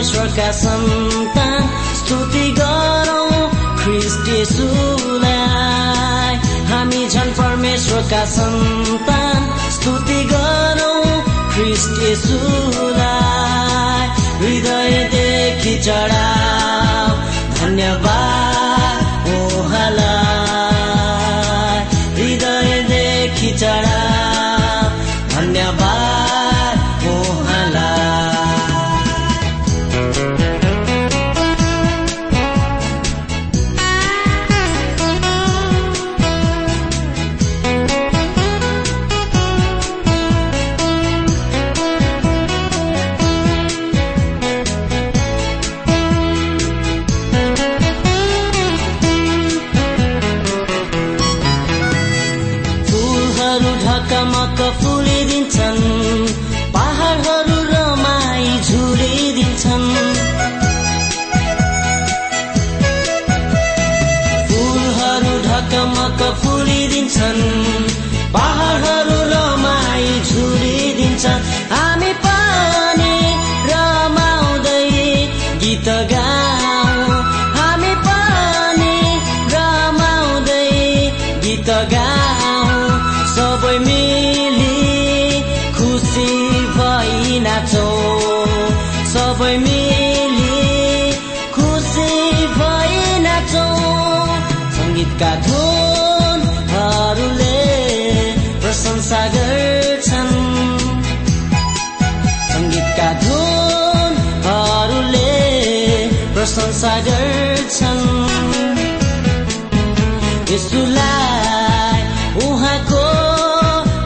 परमेश्वरका सन्तान स्तुति गरौँ ख्रिस्ट यसुलाई। हामी झन् परमेश्वरका सन्तान स्तुति गरौँ ख्रिस्ट यसुलाई। हृदयदेखि चढाऊ धन्यवाद। गर्छन् यसुलाई उहाँको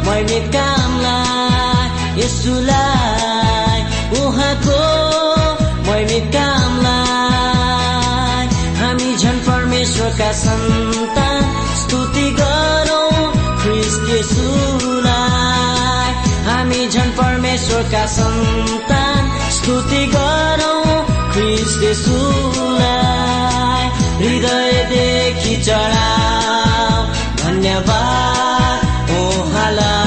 मैमित कामलाई। यसुलाई उहाँको मैमित कामलाई। हामी झन् परमेश्वरका सन्तान स्तुति गरौँ ख्रिस्ट यसुलाई हामी झन् परमेश्वरका सन्तान स्तुति गरौँ ख्रिस्ट यसुलाई हृदयदेखि चढाऊ धन्यवाद उहाँलाई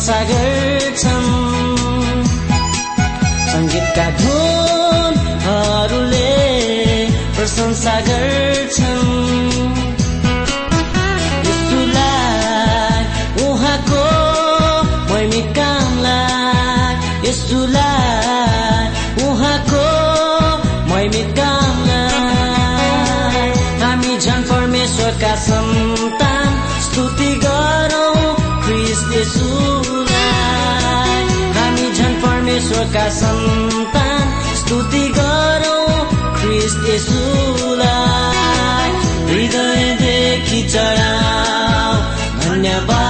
प्रशंसा गर्छन् सङ्गीतका धुनहरूले प्रशंसा गर्छन्। परमेश्वरका सन्तान स्तुति गरौँ ख्रिस्ट हृदयदेखि चढाऊ धन्यवाद।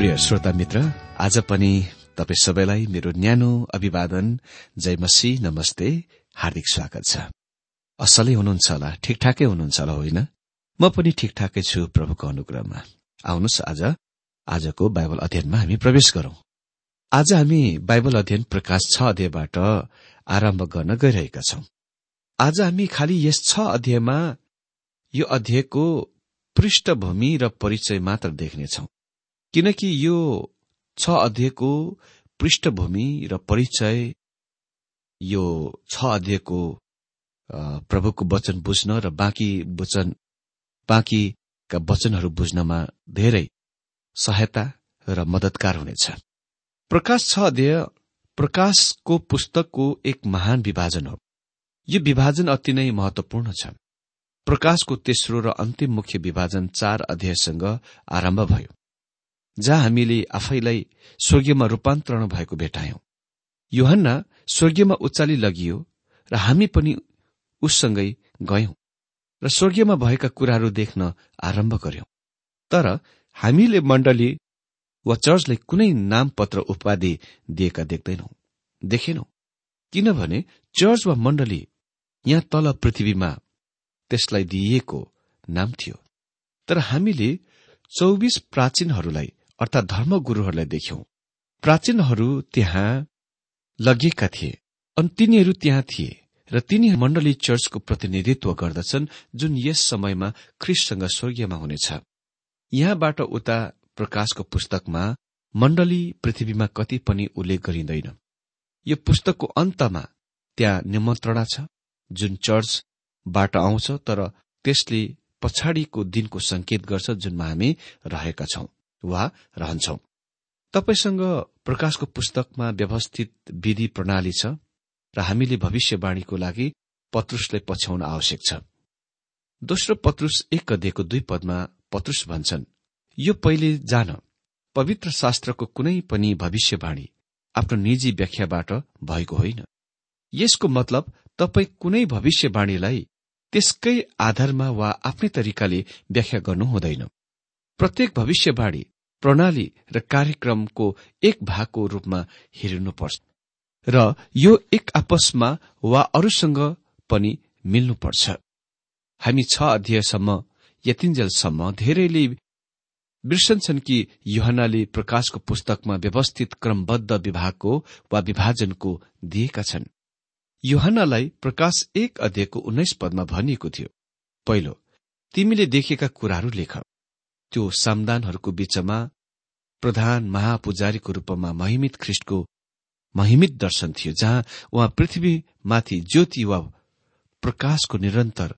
प्रिय श्रोता मित्र आज पनि तपाई सबैलाई मेरो न्यानो अभिवादन जय मसी नमस्ते हार्दिक स्वागत छ। असलै हुनुहुन्छ होला ठिकठाकै हुनुहुन्छ होला होइन? म पनि ठिकठाकै छु प्रभुको अनुग्रहमा। आउनुहोस् आज आजको बाइबल अध्ययनमा हामी प्रवेश गरौं। आज हामी बाइबल अध्ययन प्रकाश छ अध्यायबाट आरम्भ गर्न गइरहेका छौं। आज हामी खालि यस छ अध्यायमा यो अध्यायको पृष्ठभूमि र परिचय मात्र देख्नेछौं। किनकि यो छ अध्ययको पृष्ठभूमि र परिचय यो छ अध्ययको प्रभुको वचन बुझ्न र बाँकी वचन बाँकीका वचनहरू बुझ्नमा धेरै सहायता र मदतकार हुनेछ। प्रकाश छ अध्यय प्रकाशको पुस्तकको एक महान विभाजन हो। यो विभाजन अति नै महत्वपूर्ण छ। प्रकाशको तेस्रो र अन्तिम मुख्य विभाजन चार अध्यायसँग आरम्भ भयो। जहाँ हामीले आफैलाई स्वर्गीयमा रूपान्तरण भएको भेटायौं। योहन्ना स्वर्गीयमा उचाली लगियो र हामी पनि उससँगै गयौं र स्वर्गीयमा भएका कुराहरू देख्न आरम्भ गर्यौं। तर हामीले मण्डली वा चर्चलाई कुनै नामपत्र उपाधि दिएका देख्दैनौ देखेनौ। किनभने चर्च वा मण्डली यहाँ तल पृथ्वीमा त्यसलाई दिइएको नाम थियो। तर हामीले चौबिस प्राचीनहरूलाई अर्थात धर्मगुरूहरूलाई देख्यौं। प्राचीनहरू त्यहाँ लगिएका थिए अनि तिनीहरू त्यहाँ थिए र तिनी मण्डली चर्चको प्रतिनिधित्व गर्दछन् जुन यस समयमा ख्रिससँग स्वर्गीयमा हुनेछ। यहाँबाट उता प्रकाशको पुस्तकमा मण्डली पृथ्वीमा कति पनि उल्लेख गरिँदैन। यो पुस्तकको अन्तमा त्यहाँ निमन्त्रणा छ जुन चर्चबाट आउँछ तर त्यसले पछाडिको दिनको संकेत गर्छ जुनमा हामी रहेका छौं। वा रहन्छौ। तपाईँसँग प्रकाशको पुस्तकमा व्यवस्थित विधि प्रणाली छ र हामीले भविष्यवाणीको लागि पत्रुसलाई पछ्याउन आवश्यक छ। दोस्रो पत्रुस एक अध्ययको दुई पदमा पत्रुस भन्छन् यो पहिले जान। पवित्र शास्त्रको कुनै पनि भविष्यवाणी आफ्नो निजी व्याख्याबाट भएको होइन। यसको मतलब तपाईँ कुनै भविष्यवाणीलाई त्यसकै आधारमा वा आफ्नै तरिकाले व्याख्या गर्नु हुँदैन। प्रत्येक भविष्यवाणी प्रणाली र कार्यक्रमको एक भागको रूपमा हेरिनुपर्छ र यो एक आपसमा वा अरूसँग पनि मिल्नुपर्छ। हामी छ अध्यायसम्म यतिन्जेलसम्म धेरैले बिर्सन्छन् कि युहनाले प्रकाशको पुस्तकमा व्यवस्थित क्रमबद्ध विभागको वा विभाजनको दिएका छन्। युहनालाई प्रकाश एक अध्ययको उन्नाइस पदमा भनिएको थियो। पहिलो तिमीले देखेका कुराहरू लेख। त्यो सामदानहरूको बीचमा प्रधान महापुजारीको रूपमा महिमित ख्रिष्टको महिमित दर्शन थियो जहाँ उहाँ पृथ्वीमाथि ज्योति वा प्रकाशको निरन्तर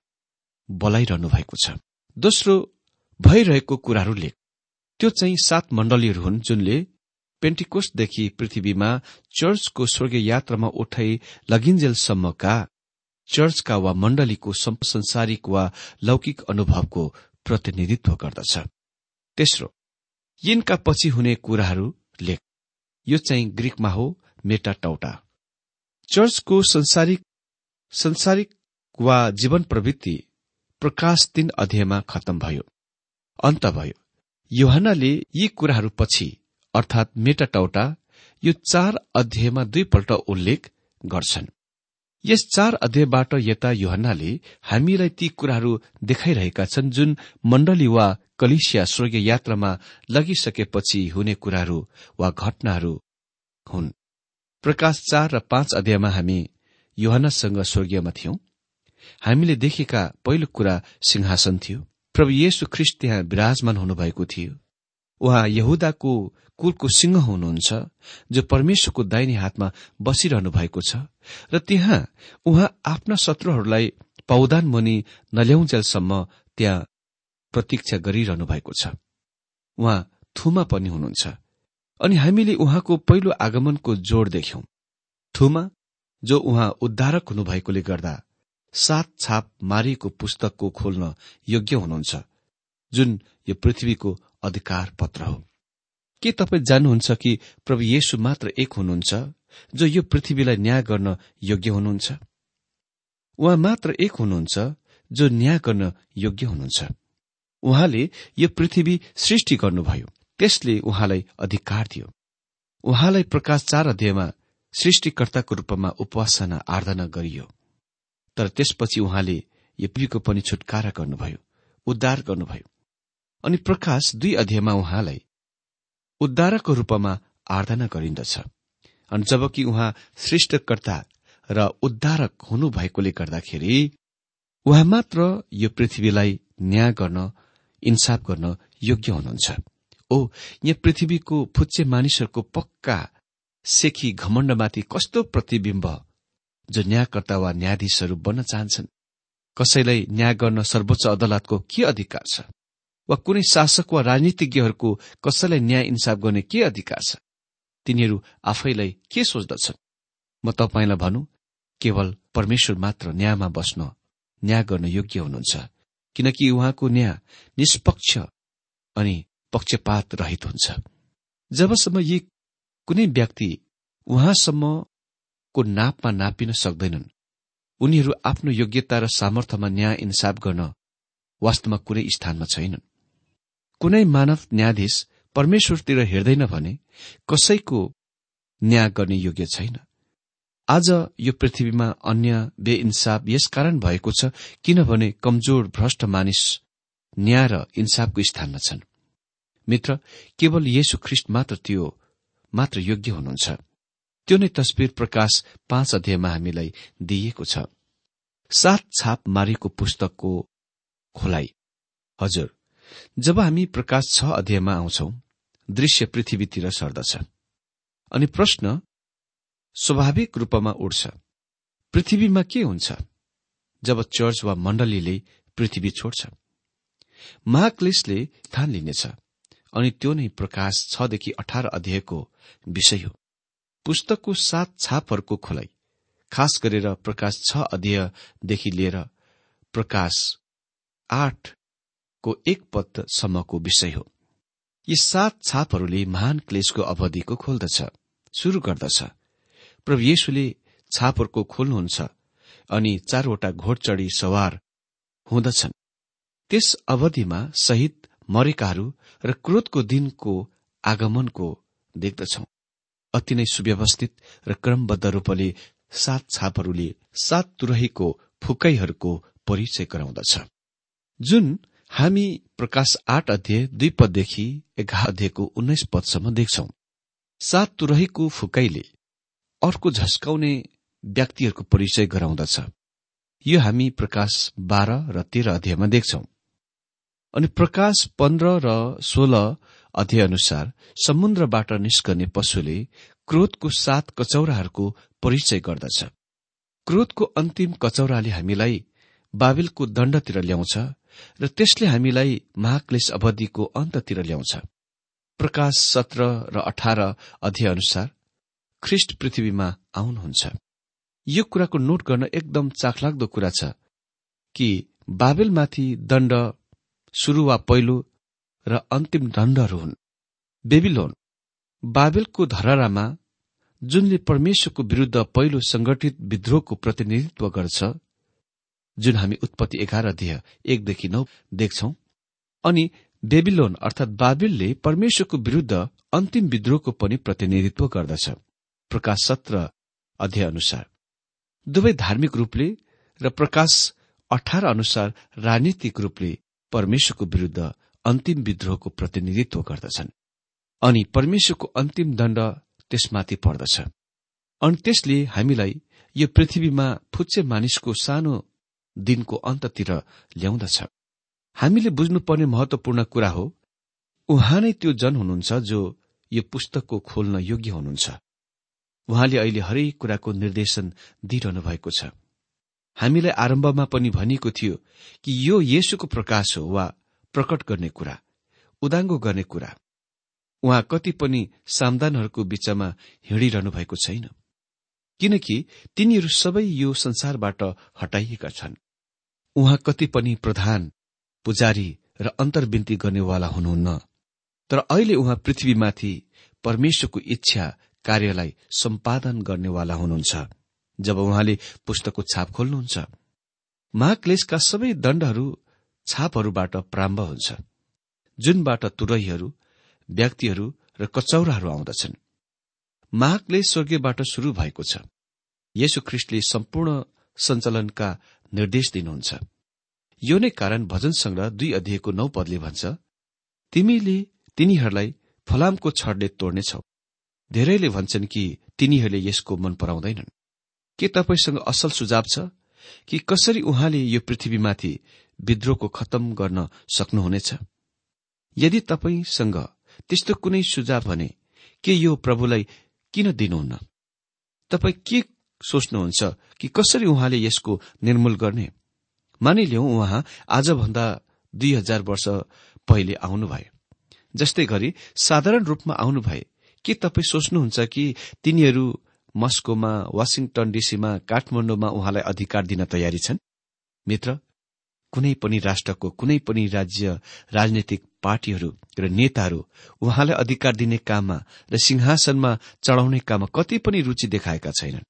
बोलाइरहनु भएको छ। दोस्रो भइरहेको कुराहरू लेख त्यो चाहिँ सात मण्डलीहरू हुन् जुनले पेन्टिकोस्टदेखि पृथ्वीमा चर्चको स्वर्गीय यात्रामा उठाइ लगिन्जेलसम्मका चर्चका वा मण्डलीको संसारिक वा लौकिक अनुभवको प्रतिनिधित्व गर्दछ। तेस्रो यिनका पछि हुने कुराहरू लेख। यो चाहिँ ग्रीकमा हो मेटाटाउटा चर्चको संसारिक संसारिक वा जीवन प्रवृत्ति प्रकाश तीन अध्यायमा खत्तम भयो। अन्त भयो योहनाले यी कुराहरू पछि अर्थात मेटाटाउटा यो चार अध्यायमा दुईपल्ट उल्लेख गर्छन्। यस चार अध्यायबाट यता योहन्नाले हामीलाई ती कुराहरू देखाइरहेका छन् जुन मण्डली वा कलिसिया स्वर्गीय यात्रामा लगिसकेपछि हुने कुराहरू वा घटनाहरू हुन्। प्रकाश चार र पाँच अध्यायमा हामी योहनासँग स्वर्गीयमा थियौं। हामीले देखेका पहिलो कुरा सिंहासन थियो। प्रभु येशु ख्रिस्ट त्यहाँ विराजमान हुनुभएको थियो। उहाँ यहुदाको कुलको सिंह हुनुहुन्छ जो परमेश्वरको दाहिने हातमा बसिरहनु भएको छ र त्यहाँ उहाँ आफ्ना शत्रुहरूलाई पौदान मुनि नल्याउन्जेलसम्म त्यहाँ प्रतीक्षा गरिरहनु भएको छ। उहाँ थुमा पनि हुनुहुन्छ। अनि हामीले उहाँको पहिलो आगमनको जोड देख्यौं। थुमा जो उहाँ उद्धारक हुनुभएकोले गर्दा सात छाप मारिएको पुस्तकको खोल्न योग्य हुनुहुन्छ जुन यो पृथ्वीको अधिकार पत्र हो। के तपाईँ जान्नुहुन्छ कि प्रभु येशु मात्र एक हुनुहुन्छ जो यो पृथ्वीलाई न्याय गर्न योग्य हुनुहुन्छ? उहाँ मात्र एक हुनुहुन्छ जो न्याय गर्न योग्य हुनुहुन्छ। उहाँले यो पृथ्वी सृष्टि गर्नुभयो त्यसले उहाँलाई अधिकार दियो। उहाँलाई प्रकाश चार अध्यायमा सृष्टिकर्ताको रूपमा उपासना आराधना गरियो। तर त्यसपछि उहाँले यो पृथ्वीको पनि छुटकारा गर्नुभयो उद्धार गर्नुभयो। अनि प्रकाश दुई अध्यायमा उहाँलाई उद्धारको रूपमा आराधना गरिन्दछ। अनि जबकि उहाँ श्रेष्ठकर्ता र उद्धारक हुनुभएकोले गर्दाखेरि उहाँ मात्र यो पृथ्वीलाई न्याय गर्न इन्साफ गर्न योग्य हुनुहुन्छ। ओ यहाँ पृथ्वीको फुच्चे मानिसहरूको पक्का सेखी घमण्डमाथि कस्तो प्रतिविम्ब जो न्यायकर्ता वा न्यायाधीशहरू बन्न चाहन्छन्? कसैलाई न्याय गर्न सर्वोच्च अदालतको के अधिकार छ? वा कुनै शासक वा राजनीतिज्ञहरूको कसैलाई न्याय इन्साफ गर्ने के अधिकार छ? तिनीहरू आफैलाई के सोच्दछन्? म तपाईँलाई भनौँ केवल परमेश्वर मात्र न्यायमा बस्न न्याय गर्न योग्य हुनुहुन्छ किनकि उहाँको न्याय निष्पक्ष अनि पक्षपात रहित हुन्छ। जबसम्म यी कुनै व्यक्ति उहाँसम्मको नापमा नापिन सक्दैनन् उनीहरू आफ्नो योग्यता र सामर्थ्यमा न्याय इन्साफ गर्न वास्तवमा कुनै स्थानमा छैनन्। कुनै मानव न्यायाधीश परमेश्वरतिर हेर्दैन भने कसैको न्याय गर्ने योग्य छैन। आज यो पृथ्वीमा अन्य बेइन्साफ यसकारण भएको छ किनभने कमजोर भ्रष्ट मानिस न्याय र इन्साफको स्थानमा छन्। मित्र केवल येशु ख्रिष्ट मात्र त्यो मात्र योग्य हुनुहुन्छ। त्यो नै तस्विर प्रकाश पाँच अध्यायमा हामीलाई दिइएको छ। सात छाप मारिएको पुस्तकको खोलाइ। हजुर जब हामी प्रकाश छ अध्यायमा आउँछौ दृश्य पृथ्वीतिर सर्दछ। अनि प्रश्न स्वाभाविक रूपमा उठ्छ पृथ्वीमा के हुन्छ? जब चर्च वा मण्डलीले पृथ्वी छोड्छ। महाक्लेशले स्थान लिनेछ। अनि त्यो नै प्रकाश छदेखि अठार अध्यायको विषय हो। पुस्तकको सात छापहरूको खोलाइ खास गरेर प्रकाश छ अध्यायदेखि लिएर प्रकाश आठ को एक पदसम्मको विषय हो। यी सात छापहरूले महान क्लेशको अवधिको खोल्दछ शुरू गर्दछ। प्रभु येशुले छापहरूको खोल्नुहुन्छ अनि चारवटा घोडचडी सवार हुँदछन्। त्यस अवधिमा शहीद मरेकाहरू र क्रोधको दिनको आगमनको देख्दछौ। अति नै सुव्यवस्थित र क्रमबद्ध रूपले सात छापहरूले सात तुरहीको फुकाईहरूको परिचय गराउँदछ। जुन हामी प्रकाश आठ अध्यय दुई पददेखि एघार अध्ययको उन्नाइस पदसम्म देख्छौ। सात तुरहीको फुकाइले अर्को झस्काउने व्यक्तिहरूको परिचय गराउँदछ। यो हामी प्रकाश बाह्र र तेह्र अध्यायमा देख्छौ। अनि प्रकाश पन्ध्र र सोह्र अध्याय अनुसार समुद्रबाट निस्कने पशुले क्रोधको सात कचौराहरूको परिचय गर्दछ। क्रोधको अन्तिम कचौराले हामीलाई बाबिलको दण्डतिर ल्याउँछ र त्यसले हामीलाई महाक्लेश अवधिको अन्ततिर ल्याउँछ। प्रकाश सत्र र अठार अध्याय अनुसार ख्रिस्ट पृथ्वीमा आउनुहुन्छ। यो कुराको नोट गर्न एकदम चाखलाग्दो कुरा छ कि बाबेलमाथि दण्ड सुरु वा पहिलो र अन्तिम दण्डहरू हुन्। बेबिलोन बाबेलको धरारामा जुनले परमेश्वरको विरूद्ध पहिलो संगठित विद्रोहको प्रतिनिधित्व गर्छ जुन हामी उत्पत्ति एघार अध्यय एकदेखि नौ देख्छौ। अनि बेबिलोन अर्थात बाबिलले परमेश्वरको विरूद्ध अन्तिम विद्रोहको पनि प्रतिनिधित्व गर्दछ। प्रकाश सत्र अध्यय अनुसार। दुवै धार्मिक रूपले र प्रकाश अठार अनुसार राजनीतिक रूपले परमेश्वरको विरूद्ध अन्तिम विद्रोहको प्रतिनिधित्व गर्दछन्। अनि परमेश्वरको अन्तिम दण्ड त्यसमाथि पर्दछ। अनि त्यसले हामीलाई यो पृथ्वीमा फुच्चे मानिसको सानो दिनको अन्ततिर ल्याउँदछ। हामीले बुझ्नुपर्ने महत्वपूर्ण कुरा हो उहाँ नै त्यो जन हुनुहुन्छ जो यो पुस्तकको खोल्न योग्य हुनुहुन्छ। उहाँले अहिले हरेक कुराको निर्देशन दिइरहनु भएको छ। हामीलाई आरम्भमा पनि भनिएको थियो कि यो येशुको प्रकाश हो वा प्रकट गर्ने कुरा उदाङ्गो गर्ने कुरा। उहाँ कति पनि सामदानहरूको बीचमा हिँडिरहनु भएको छैन। किनकि तिनीहरू सबै यो संसारबाट हटाइएका छन्। उहाँ कति पनि प्रधान पुजारी र अन्तर्विन्ती गर्नेवाला हुनुहुन्न। तर अहिले उहाँ पृथ्वीमाथि परमेश्वरको इच्छा कार्यलाई सम्पादन गर्नेवाला हुनुहुन्छ। जब उहाँले पुस्तकको छाप खोल्नुहुन्छ महाक्लेशका सबै दण्डहरू छापहरूबाट प्रारम्भ हुन्छ। जुनबाट तुरैहरू व्यक्तिहरू र कचौराहरू आउँदछन्। महाक्लेश स्वर्गीयबाट शुरू भएको छ। यसु सम्पूर्ण सञ्चालनका निर्देश दिनुहुन्छ। यो नै कारण भजन संग्रह दुई अध्ययको नौ पदले भन्छ तिमीले तिनीहरूलाई फलामको छडले तोड्नेछौ। धेरैले भन्छन् कि तिनीहरूले यसको मन पराउँदैनन्। के तपाईँसँग असल सुझाव छ कि कसरी उहाँले यो पृथ्वीमाथि विद्रोहको खत्तम गर्न सक्नुहुनेछ? यदि तपाईँसँग त्यस्तो कुनै सुझाव भने के यो प्रभुलाई किन दिनुहुन्न? तपाईँ के सोच्नुहुन्छ कि कसरी उहाँले यसको निर्मूल गर्ने? मानिलिउ उहाँ आजभन्दा दुई हजार वर्ष पहिले आउनुभए जस्तै गरी साधारण रूपमा आउनुभए के तपाईँ सोच्नुहुन्छ कि तिनीहरू मस्कोमा वासिङटन डीसीमा काठमाडौँमा उहाँलाई अधिकार दिन तयारी छन्? मित्र कुनै पनि राष्ट्रको कुनै पनि राज्य राजनैतिक पार्टीहरू र नेताहरू उहाँलाई अधिकार दिने काममा र सिंहासनमा चढ़ाउने काममा कति पनि रुचि देखाएका छैनन्।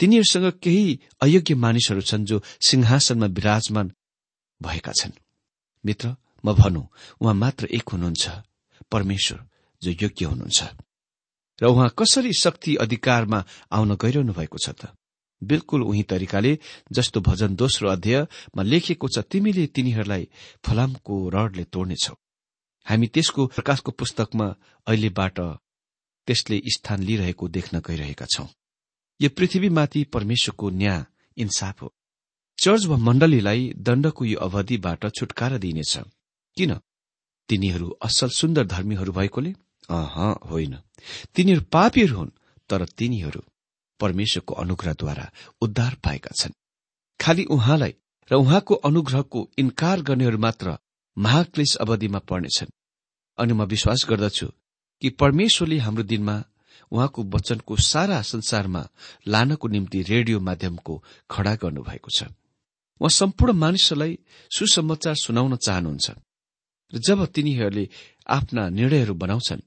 तिनीहरूसँग केही अयोग्य मानिसहरू छन् जो सिंहासनमा विराजमान भएका छन्। मित्र म भनौँ उहाँ मात्र एक हुनुहुन्छ। परमेश्वर जो योग्य हुनुहुन्छ। र उहाँ कसरी शक्ति अधिकारमा आउन गइरहनु भएको छ त? बिल्कुल उही तरिकाले जस्तो भजन दोस्रो अध्यायमा लेखिएको छ तिमीले तिनीहरूलाई फलामको रडले तोड्नेछौ। हामी त्यसको प्रकाशको पुस्तकमा अहिलेबाट त्यसले स्थान लिइरहेको देख्न गइरहेका छौं। यो पृथ्वीमाथि परमेश्वरको न्याय इन्साफ हो। चर्च वा मण्डलीलाई दण्डको यो अवधिबाट छुटकारा दिइनेछ। किन? तिनीहरू असल सुन्दर धर्मीहरू भएकोले? अह होइन। तिनीहरू पापीहरू हुन् तर तिनीहरू परमेश्वरको अनुग्रहद्वारा उद्धार पाएका छन्। खालि उहाँलाई र उहाँको अनुग्रहको इन्कार गर्नेहरू मात्र महाक्लेश अवधिमा पर्नेछन्। अनि म विश्वास गर्दछु कि परमेश्वरले हाम्रो दिनमा उहाँको वचनको सारा संसारमा लानको निम्ति रेडियो माध्यमको खड़ा गर्नुभएको छ। उहाँ सम्पूर्ण मानिसहरूलाई सुसमाचार सुनाउन चाहनुहुन्छ। र जब तिनीहरूले आफ्ना निर्णयहरू बनाउँछन्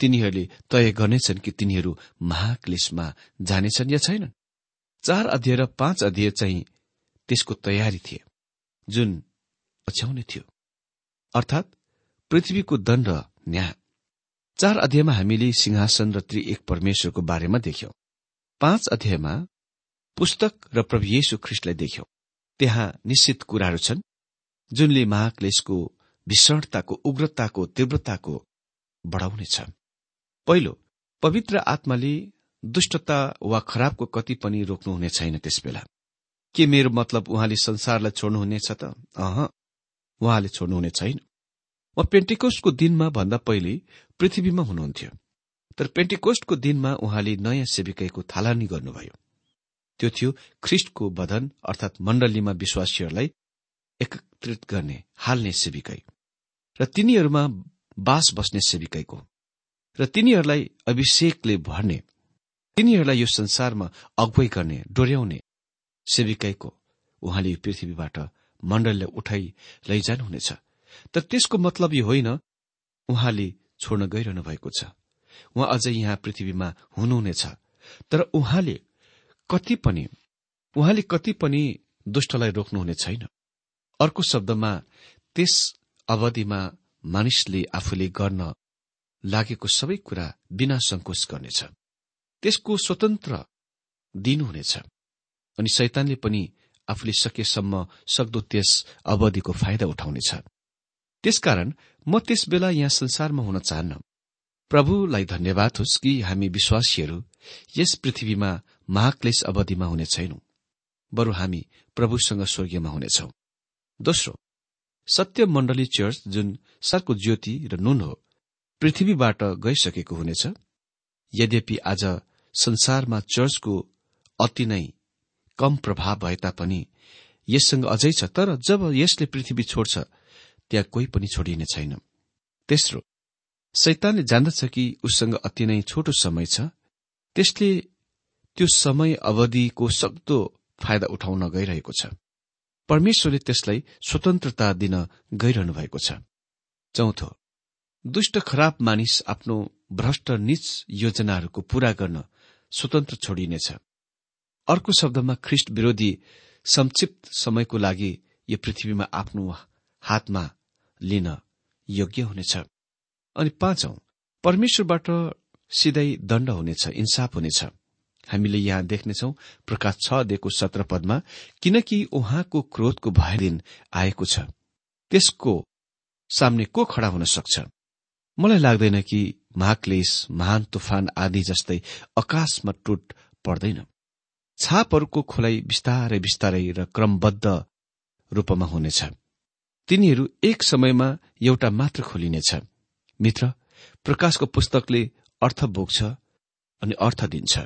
तिनीहरूले तय गर्नेछन् कि तिनीहरू महाक्लेशमा जानेछन् या छैनन्। चार अध्यय र पाँच अध्यय चाहिँ त्यसको तयारी थिए जुन पछ्याउने थियो। अर्थात् पृथ्वीको दण्ड न्याय। चार अध्यायमा हामीले सिंहासन र त्रि एक परमेश्वरको बारेमा देख्यौं। पाँच अध्यायमा पुस्तक र प्रभु येशु ख्रिस्टलाई देख्यौं। त्यहाँ निश्चित कुराहरू छन् जुनले महाक्लेशको भीषणताको उग्रताको तीव्रताको बढाउनेछ पहिलो पवित्र आत्माले दुष्टता वा खराबको कति पनि रोक्नुहुने छैन त्यसबेला। के मेरो मतलब उहाँले संसारलाई छोड्नुहुनेछ त? अह उहाँले छोड्नुहुने छैन। वा पेन्टिकोस्टको दिनमा भन्दा पहिले पृथ्वीमा हुनुहुन्थ्यो। तर पेन्टिकोस्टको दिनमा उहाँले नयाँ सेविकाईको थालनी गर्नुभयो। त्यो थियो ख्रिष्टको बधन अर्थात मण्डलीमा विश्वासीहरूलाई एकत्रित गर्ने हाल्ने सेविकाई। र तिनीहरूमा बास बस्ने सेविकाईको। र तिनीहरूलाई अभिषेकले भर्ने तिनीहरूलाई यो संसारमा अगुवाई गर्ने डोर्याउने सेविकाईको उहाँले यो पृथ्वीबाट मण्डललाई उठाइ लैजानुहुनेछ। तर त्यसको मतलब यो होइन उहाँले छोड्न गइरहनु भएको छ। उहाँ अझै यहाँ पृथ्वीमा हुनुहुनेछ तर उहाँले कति पनि उहाँले कति पनि दुष्टलाई रोक्नुहुने छैन। अर्को शब्दमा त्यस अवधिमा मानिसले आफूले गर्न लागेको सबै कुरा बिना संकोच गर्नेछ। त्यसको स्वतन्त्र दिनुहुनेछ। अनि शैतानले पनि आफूले सकेसम्म सक्दो त्यस अवधिको फाइदा उठाउनेछ। त्यसकारण म त्यस बेला यहाँ संसारमा हुन चाहन्न। प्रभुलाई धन्यवाद होस् कि हामी विश्वासीहरू यस पृथ्वीमा महाक्लेश अवधिमा हुने छैनौं बरु हामी प्रभुसँग स्वर्गीयमा हुनेछौ दोस्रो सत्य मण्डली चर्च जुन सरको ज्योति र नुन हो पृथ्वीबाट गइसकेको हुनेछ। यद्यपि आज संसारमा चर्चको अति नै कम प्रभाव भए तापनि यससँग अझै छ तर जब यसले पृथ्वी छोड्छ त्यहाँ कोही पनि छोडिने छैन। तेस्रो सैतानले जान्दछ कि उससँग अति नै छोटो समय छ? त्यसले त्यो समय अवधिको सक्दो फाइदा उठाउन गइरहेको छ। परमेश्वरले त्यसलाई स्वतन्त्रता दिन गइरहनु भएको छ। चौथो दुष्ट खराब मानिस आफ्नो भ्रष्ट निच योजनाहरूको पूरा गर्न स्वतन्त्र छोडिनेछ। अर्को शब्दमा ख्रिस्ट विरोधी संक्षिप्त समयको लागि यो पृथ्वीमा आफ्नो हातमा लिन योग्य हुनेछ। अनि पाँचौं परमेश्वरबाट सिधै दण्ड हुनेछ इन्साफ हुनेछ। हामीले यहाँ देख्नेछौ प्रकाश छ दिएको सत्र पदमा किनकि उहाँको क्रोधको भय दिन आएको छ। त्यसको सामने को खड़ा हुन सक्छ? मलाई लाग्दैन कि महाक्लेश महान तुफान आदि जस्तै आकाशमा टुट पर्दैन। छापहरूको खोलाइ बिस्तारै बिस्तारै र क्रमबद्ध रूपमा हुनेछ। तिनीहरू एक समयमा एउटा मात्र खोलिनेछ। मित्र प्रकाशको पुस्तकले अर्थ बोक्छ अनि अर्थ दिन्छ।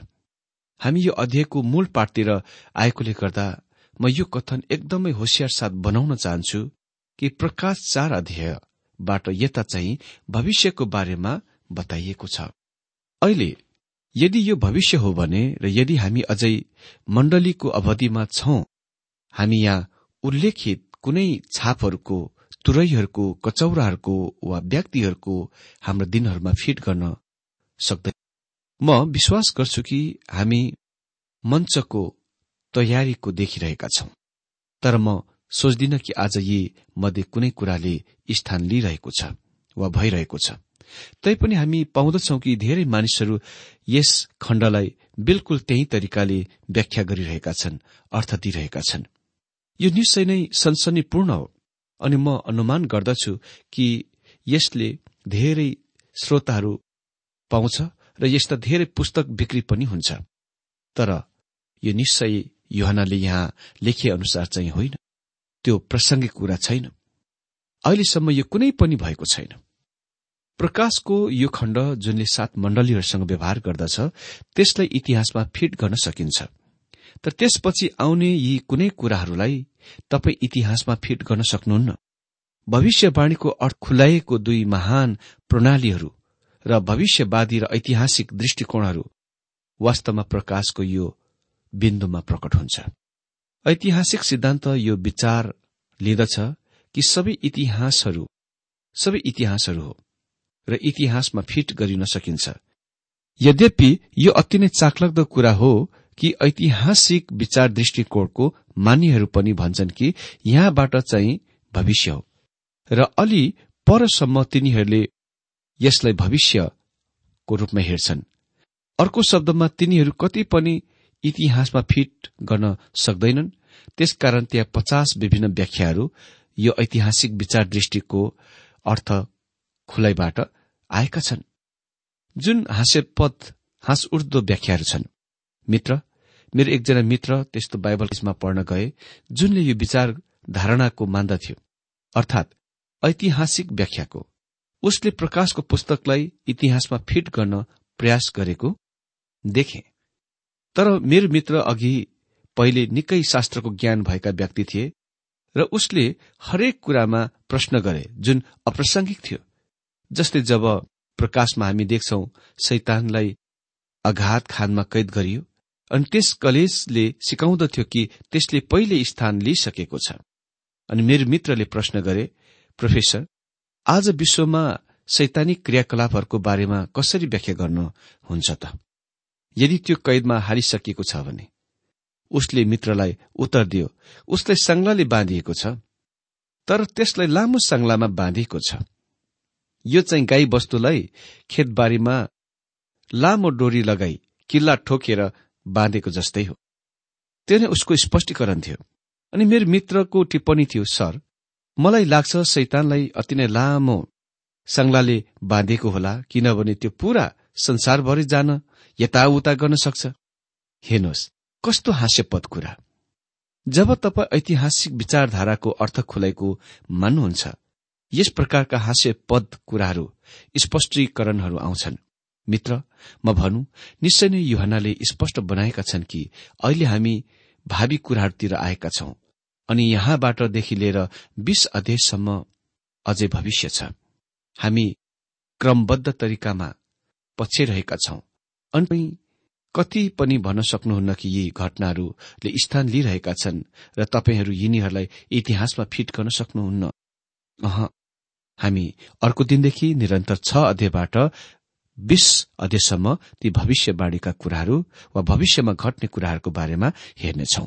हामी यो अध्यायको मूल पाठतिर आएकोले गर्दा म यो कथन एकदमै होसियार साथ बनाउन चाहन्छु कि प्रकाश चार अध्यायबाट यता चाहिँ भविष्यको बारेमा बताइएको छ। अहिले यदि यो भविष्य हो भने र यदि हामी अझै मण्डलीको अवधिमा छौं हामी यहाँ उल्लेखित कुनै छापहरूको तुरैहरूको कचौराहरूको वा व्यक्तिहरूको हाम्रो दिनहरूमा फिट गर्न सक्दैन। म विश्वास गर्छु कि हामी मञ्चको तयारीको देखिरहेका छौं। तर म सोच्दिन कि आज यी मध्ये कुनै कुराले स्थान लिइरहेको छ वा भइरहेको छ। तैपनि हामी पाउँदछौ कि धेरै मानिसहरू यस खण्डलाई बिल्कुल त्यही तरिकाले व्याख्या गरिरहेका छन् अर्थ दिइरहेका छन्। यो निश्चय नै सनसनीपूर्ण हो अनि म अनुमान गर्दछु कि यसले धेरै श्रोताहरू पाउँछ र यस्ता धेरै पुस्तक बिक्री पनि हुन्छ। तर यो निश्चय युहनाले यहाँ लेखे अनुसार चाहिँ होइन। त्यो प्रसङ्गिक कुरा छैन। अहिलेसम्म यो कुनै पनि भएको छैन। प्रकाशको यो खण्ड जुनले सात मण्डलीहरूसँग व्यवहार गर्दछ त्यसलाई इतिहासमा फिट गर्न सकिन्छ। तर त्यसपछि आउने यी कुनै कुराहरूलाई तपाईँ इतिहासमा फिट गर्न सक्नुहुन्न। भविष्यवाणीको अर्थ खुलाइएको दुई महान प्रणालीहरू र भविष्यवादी र ऐतिहासिक दृष्टिकोणहरू वास्तवमा प्रकाशको यो बिन्दुमा प्रकट हुन्छ। ऐतिहासिक सिद्धान्त यो विचार लिँदछ कि सबै इतिहासहरू सबै इतिहासहरू हो र इतिहासमा फिट गरिन सकिन्छ। यद्यपि यो अति नै चाखलाग्दो कुरा हो कि ऐतिहासिक विचार दृष्टिकोणको मान्यहरू पनि भन्छन् कि यहाँबाट चाहिँ भविष्य हो। र अलि परसम्म तिनीहरूले यसलाई भविष्यको रूपमा हेर्छन्। अर्को शब्दमा तिनीहरू कति पनि इतिहासमा फिट गर्न सक्दैनन्। त्यसकारण त्यहाँ पचास विभिन्न व्याख्याहरू यो ऐतिहासिक विचार दृष्टिको अर्थ खुलाइबाट आएका छन्। जुन हास्यपद हाँस उर्दो व्याख्याहरू छन्। मित्र मेरो एकजना मित्र त्यस्तो बाइबलमा पढ्न गए जुनले यो विचार धारणाको मान्दथ्यो अर्थात ऐतिहासिक व्याख्याको। उसले प्रकाशको पुस्तकलाई इतिहासमा फिट गर्न प्रयास गरेको देखे। तर मेरो मित्र अघि पहिले निकै शास्त्रको ज्ञान भएका व्यक्ति थिए र उसले हरेक कुरामा प्रश्न गरे जुन अप्रासङ्गिक थियो जस्तै जब प्रकाशमा हामी देख्छौ शैतानलाई अघात खानमा कैद गरियो अनि त्यस कलेजले सिकाउँदथ्यो कि त्यसले पहिले स्थान लिइसकेको छ। अनि मेरो मित्रले प्रश्न गरे प्रोफेसर आज विश्वमा शैतानिक क्रियाकलापहरूको बारेमा कसरी व्याख्या गर्नुहुन्छ त? यदि त्यो कैदमा हालिसकिएको छ भने? उसले मित्रलाई उत्तर दियो उसलाई सङ्लाले बाँधिएको छ तर त्यसलाई लामो सङ्लामा बाँधिएको छ। यो चाहिँ गाई वस्तुलाई खेतबारीमा लामो डोरी लगाई किल्ला ठोकेर बाँधेको जस्तै हो। त्यो नै उसको स्पष्टीकरण थियो। अनि मेरो मित्रको टिप्पणी थियो सर मलाई लाग्छ शैतानलाई अति नै लामो सङ्लाले बाँधेको होला किनभने त्यो पूरा संसारभरि जान यताउता गर्न सक्छ। हेर्नुहोस् कस्तो हास्यपद कुरा। जब तपाईँ ऐतिहासिक विचारधाराको अर्थ खुलाइको मान्नुहुन्छ यस प्रकारका हास्यपद कुराहरू स्पष्टीकरणहरू आउँछन्। मित्र म भनौँ निश्चय नै युहनाले स्पष्ट बनाएका छन् कि अहिले हामी भावी कुराहरूतिर आएका छौं अनि यहाँबाटदेखि लिएर बीस अध्यायसम्म अझै भविष्य छ। हामी क्रमबद्ध तरिकामा पछिरहेका छौं। अनि कति पनि भन्न सक्नुहुन्न कि यी घटनाहरूले स्थान लिइरहेका छन् र तपाईँहरू यिनीहरूलाई इतिहासमा फिट गर्न सक्नुहुन्न। अह हामी अर्को दिनदेखि निरन्तर छ अध्यायबाट बीस अध्ययसम्म ती भविष्यवाणीका कुराहरू वा भविष्यमा घट्ने कुराहरूको बारेमा हेर्नेछौं।